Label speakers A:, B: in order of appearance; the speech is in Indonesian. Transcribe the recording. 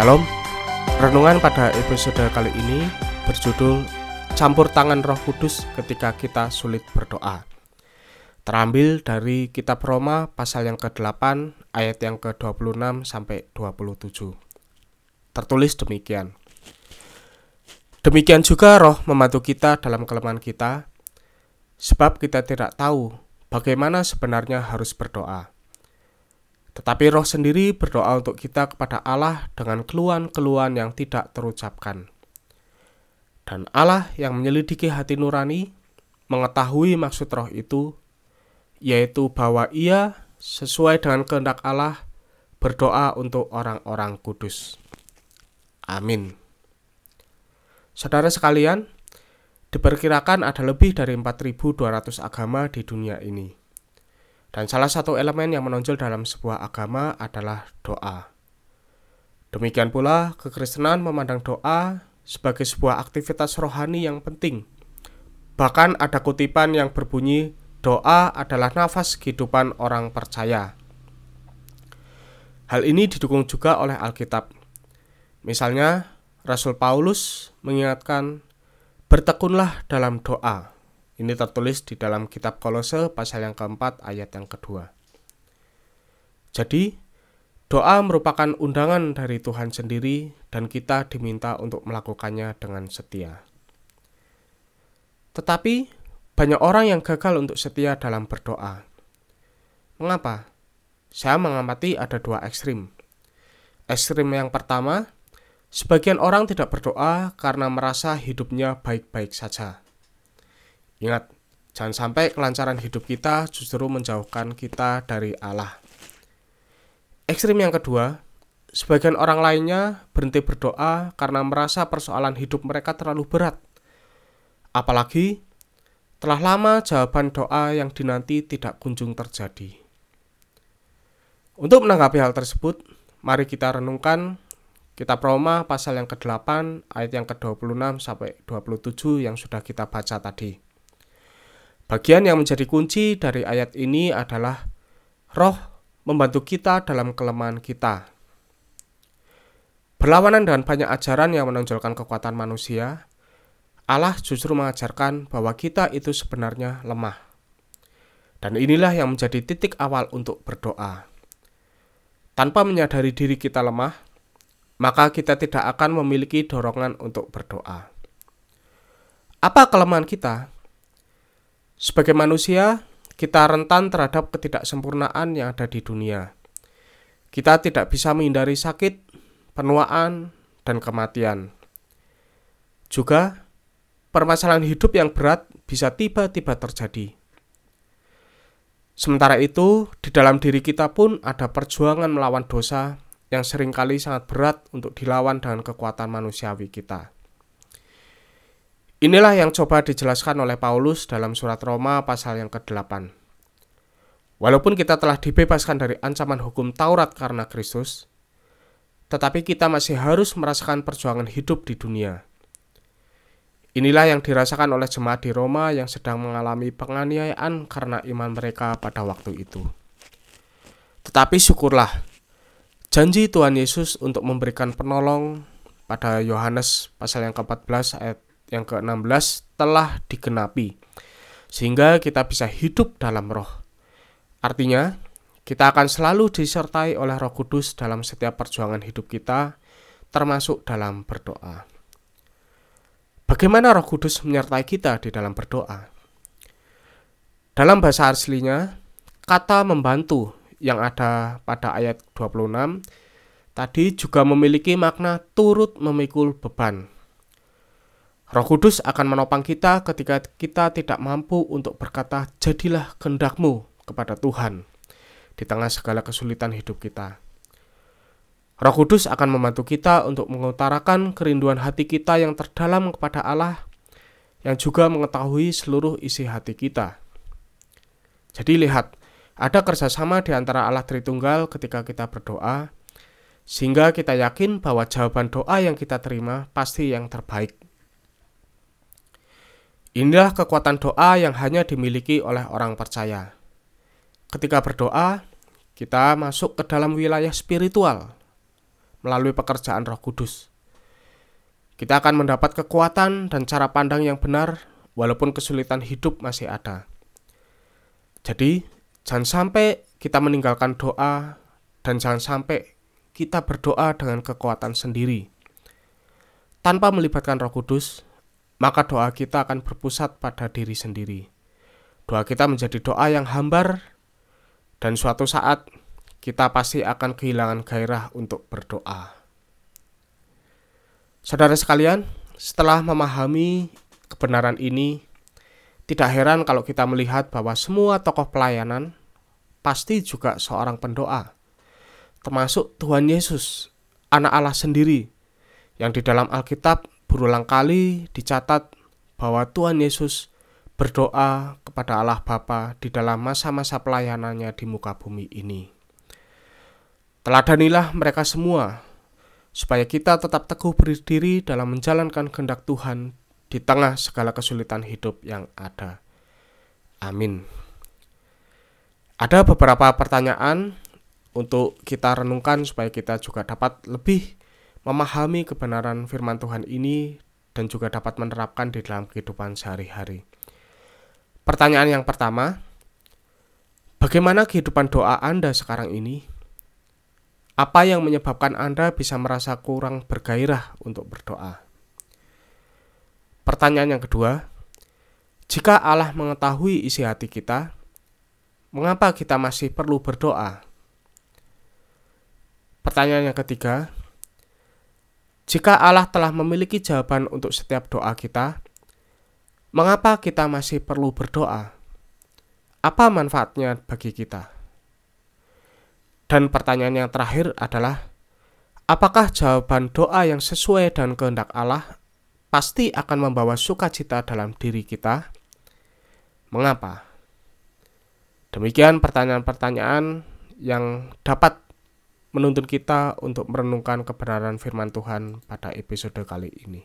A: Shalom. Renungan pada episode kali ini berjudul Campur Tangan Roh Kudus ketika kita sulit berdoa. Terambil dari kitab Roma pasal yang ke-8 ayat yang ke-26 sampai 27. Tertulis demikian. Demikian juga roh membantu kita dalam kelemahan kita sebab kita tidak tahu bagaimana sebenarnya harus berdoa. Tetapi roh sendiri berdoa untuk kita kepada Allah dengan keluhan-keluhan yang tidak terucapkan. Dan Allah yang menyelidiki hati nurani mengetahui maksud roh itu, yaitu bahwa ia sesuai dengan kehendak Allah berdoa untuk orang-orang kudus. Amin. Saudara sekalian, diperkirakan ada lebih dari 4.200 agama di dunia ini. Dan salah satu elemen yang menonjol dalam sebuah agama adalah doa. Demikian pula, kekristenan memandang doa sebagai sebuah aktivitas rohani yang penting. Bahkan ada kutipan yang berbunyi, doa adalah nafas kehidupan orang percaya. Hal ini didukung juga oleh Alkitab. Misalnya, Rasul Paulus mengingatkan, bertekunlah dalam doa ini tertulis di dalam kitab Kolose pasal yang keempat ayat yang kedua. Jadi, doa merupakan undangan dari Tuhan sendiri dan kita diminta untuk melakukannya dengan setia. Tetapi, banyak orang yang gagal untuk setia dalam berdoa. Mengapa? Saya mengamati ada dua ekstrim. Ekstrim yang pertama, sebagian orang tidak berdoa karena merasa hidupnya baik-baik saja. Ingat, jangan sampai kelancaran hidup kita justru menjauhkan kita dari Allah. Ekstrim yang kedua, sebagian orang lainnya berhenti berdoa karena merasa persoalan hidup mereka terlalu berat. Apalagi telah lama jawaban doa yang dinanti tidak kunjung terjadi. Untuk menanggapi hal tersebut, mari kita renungkan Kitab Roma pasal yang ke-8 ayat yang ke-26 sampai 27 yang sudah kita baca tadi. Bagian yang menjadi kunci dari ayat ini adalah roh membantu kita dalam kelemahan kita. Berlawanan dengan banyak ajaran yang menonjolkan kekuatan manusia, Allah justru mengajarkan bahwa kita itu sebenarnya lemah. Dan inilah yang menjadi titik awal untuk berdoa. Tanpa menyadari diri kita lemah, maka kita tidak akan memiliki dorongan untuk berdoa. Apa kelemahan kita? Sebagai manusia, kita rentan terhadap ketidaksempurnaan yang ada di dunia. Kita tidak bisa menghindari sakit, penuaan, dan kematian. Juga, permasalahan hidup yang berat bisa tiba-tiba terjadi. Sementara itu, di dalam diri kita pun ada perjuangan melawan dosa yang sering kali sangat berat untuk dilawan dengan kekuatan manusiawi kita. Inilah yang coba dijelaskan oleh Paulus dalam surat Roma pasal yang ke-8. Walaupun kita telah dibebaskan dari ancaman hukum Taurat karena Kristus, tetapi kita masih harus merasakan perjuangan hidup di dunia. Inilah yang dirasakan oleh jemaat di Roma yang sedang mengalami penganiayaan karena iman mereka pada waktu itu. Tetapi syukurlah, janji Tuhan Yesus untuk memberikan penolong pada Yohanes pasal yang ke-14 ayat yang ke-16 telah digenapi, sehingga kita bisa hidup dalam roh. Artinya, kita akan selalu disertai oleh Roh Kudus dalam setiap perjuangan hidup kita, termasuk dalam berdoa. Bagaimana Roh Kudus menyertai kita di dalam berdoa? Dalam bahasa aslinya, kata membantu yang ada pada ayat 26 tadi juga memiliki makna turut memikul beban Roh Kudus akan menopang kita ketika kita tidak mampu untuk berkata, "Jadilah kehendakmu" kepada Tuhan di tengah segala kesulitan hidup kita. Roh Kudus akan membantu kita untuk mengutarakan kerinduan hati kita yang terdalam kepada Allah, yang juga mengetahui seluruh isi hati kita. Jadi, lihat, ada kerjasama di antara Allah Tritunggal ketika kita berdoa, sehingga kita yakin bahwa jawaban doa yang kita terima pasti yang terbaik. Inilah kekuatan doa yang hanya dimiliki oleh orang percaya. Ketika berdoa, kita masuk ke dalam wilayah spiritual, melalui pekerjaan Roh Kudus. Kita akan mendapat kekuatan dan cara pandang yang benar, walaupun kesulitan hidup masih ada. Jadi, jangan sampai kita meninggalkan doa, dan jangan sampai kita berdoa dengan kekuatan sendiri. Tanpa melibatkan Roh Kudus, maka doa kita akan berpusat pada diri sendiri. Doa kita menjadi doa yang hambar, dan suatu saat kita pasti akan kehilangan gairah untuk berdoa. Saudara sekalian, setelah memahami kebenaran ini, tidak heran kalau kita melihat bahwa semua tokoh pelayanan pasti juga seorang pendoa, termasuk Tuhan Yesus, Anak Allah sendiri, yang di dalam Alkitab berulang kali dicatat bahwa Tuhan Yesus berdoa kepada Allah Bapa di dalam masa-masa pelayanannya di muka bumi ini. Teladanilah mereka semua, supaya kita tetap teguh berdiri dalam menjalankan kehendak Tuhan di tengah segala kesulitan hidup yang ada. Amin. Ada beberapa pertanyaan untuk kita renungkan supaya kita juga dapat lebih memahami kebenaran firman Tuhan ini dan juga dapat menerapkan di dalam kehidupan sehari-hari. Pertanyaan yang pertama, bagaimana kehidupan doa Anda sekarang ini? Apa yang menyebabkan Anda bisa merasa kurang bergairah untuk berdoa? Pertanyaan yang kedua, jika Allah mengetahui isi hati kita, mengapa kita masih perlu berdoa? Pertanyaan yang ketiga, jika Allah telah memiliki jawaban untuk setiap doa kita, mengapa kita masih perlu berdoa? Apa manfaatnya bagi kita? Dan pertanyaan yang terakhir adalah, apakah jawaban doa yang sesuai dan kehendak Allah pasti akan membawa sukacita dalam diri kita? Mengapa? Demikian pertanyaan-pertanyaan yang dapat menuntun kita untuk merenungkan kebenaran firman Tuhan pada episode kali ini.